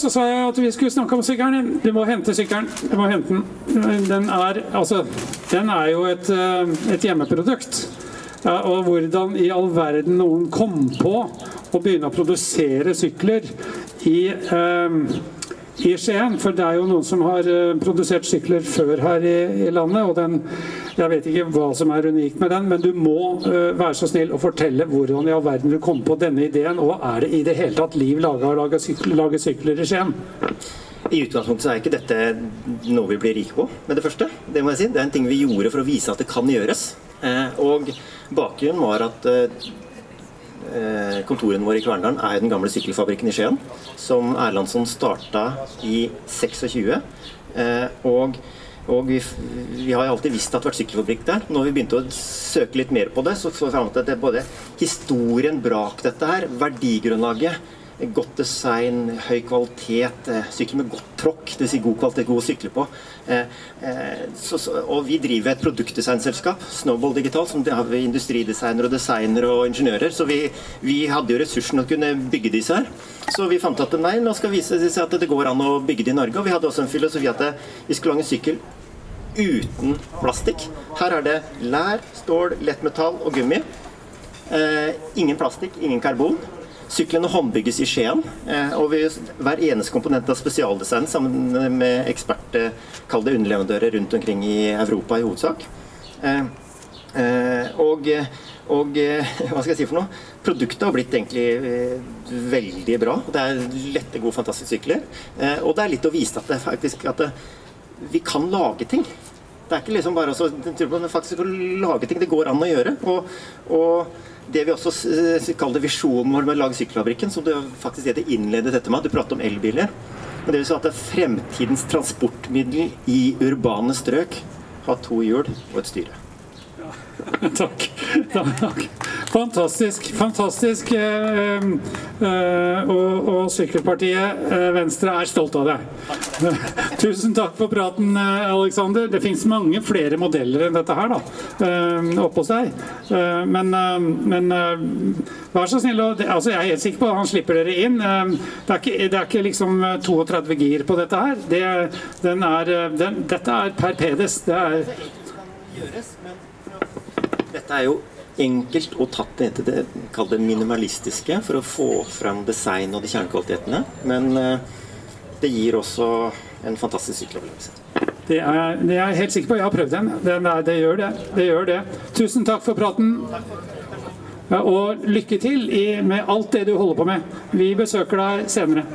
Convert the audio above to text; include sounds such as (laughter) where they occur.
Så sa jeg at vi skulle snakke om sykkelen. Du må hente sykkelen. Du må hente den. Den er, altså, den er jo et, eh, et hjemmeprodukt. Ja, og hvordan i all verden noen kom på å begynne å produsere sykler i, eh, i Skien. For det er jo noen som har eh, produsert sykler før her i, i landet. og den, Jeg vet ikke hva som er unikt med den, men du må uh, være så snill å fortelle hvordan i all verden du kom på denne ideen. Og er det i det hele tatt liv laga å lage sykler, lage sykler i Skien? I utgangspunktet så er ikke dette noe vi blir rike på med det første. Det må jeg si. Det er en ting vi gjorde for å vise at det kan gjøres. Eh, og bakgrunnen var at eh, kontorene våre i Kverndalen er den gamle sykkelfabrikken i Skien, som Erlandsson starta i 26. Eh, og og vi, vi, har alltid visst at det har vært sykkelfabrikk der. Når vi begynte å søke litt mer på det, så så vi at det både historien brak dette her, verdigrunnlaget, godt design, høy kvalitet, sykler med godt tråkk, dvs. Si god kvalitet, god å sykle på. Eh, eh, og vi driver et produktdesignselskap, Snowball Digital, som har vi industridesignere og designere og ingeniører. Så vi, vi hadde jo ressursen å kunne bygge disse her. Så vi fant at nei, nå skal vise seg at det går an å bygge det i Norge. Og vi hadde også en filosofi at vi skulle lage en sykkel uten plastikk. Her er det lær, stål, lettmetall og gummi. Eh, ingen plastikk, ingen karbon. Syklene håndbygges i Skien, eh, og vi, hver eneste komponent av spesialdesign sammen med eksperter, kall det underleverandører rundt omkring i Europa i hovedsak. Eh, eh, og, og hva skal jeg si for noe? Produktet har blitt egentlig veldig bra. Det er lette, gode, fantastiske sykler. Og det er litt å vise at det faktisk at vi kan lage ting. Det er ikke liksom bare å lage ting. Det går an å gjøre. Og, og det vi også kaller visjonen vår med å lage sykkelfabrikken, som det faktisk det det innledet dette med. Du pratet om elbiler. Men det vil si at det er fremtidens transportmiddel i urbane strøk har to hjul og et styre. (laughs) Takk. Takk. Fantastisk. Fantastisk. Eh, eh, og, og Sykkelpartiet eh, Venstre er stolt av deg. (laughs) Tusen takk for praten, Aleksander. Det fins mange flere modeller enn dette her da, oppe hos deg. Men, men vær så snill altså Jeg er helt sikker på at han slipper dere inn. Det er ikke, det er ikke liksom 32 gir på dette her. Det, er, den, dette er per pedes. Det er dette er jo enkelt og tatt det til det, det minimalistiske for å få fram design og de kjernekvalitetene. Men det gir også en fantastisk sykkelopplevelse. Det er, det er jeg helt sikker på. Jeg har prøvd den. Det, det, gjør det. det gjør det. Tusen takk for praten. Og lykke til i, med alt det du holder på med. Vi besøker deg senere.